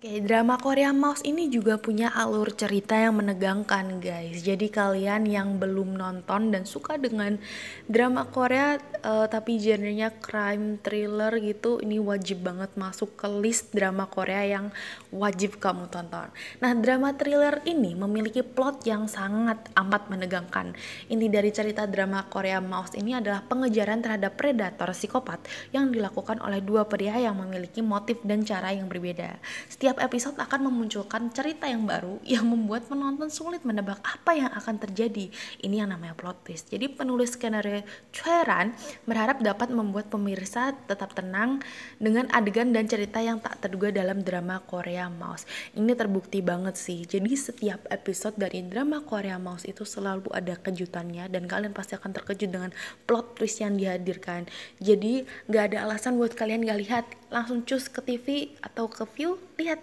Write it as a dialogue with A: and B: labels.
A: Oke, drama Korea Mouse ini juga punya alur cerita yang menegangkan, guys. Jadi kalian yang belum nonton dan suka dengan drama Korea uh, tapi genrenya crime thriller gitu, ini wajib banget masuk ke list drama Korea yang wajib kamu tonton. Nah, drama thriller ini memiliki plot yang sangat amat menegangkan. Inti dari cerita drama Korea Mouse ini adalah pengejaran terhadap predator psikopat yang dilakukan oleh dua pria yang memiliki motif dan cara yang berbeda. Setiap setiap episode akan memunculkan cerita yang baru yang membuat penonton sulit menebak apa yang akan terjadi. Ini yang namanya plot twist. Jadi penulis skenario Chueran berharap dapat membuat pemirsa tetap tenang dengan adegan dan cerita yang tak terduga dalam drama Korea Mouse. Ini terbukti banget sih. Jadi setiap episode dari drama Korea Mouse itu selalu ada kejutannya dan kalian pasti akan terkejut dengan plot twist yang dihadirkan. Jadi gak ada alasan buat kalian gak lihat. Langsung cus ke TV atau ke view, lihat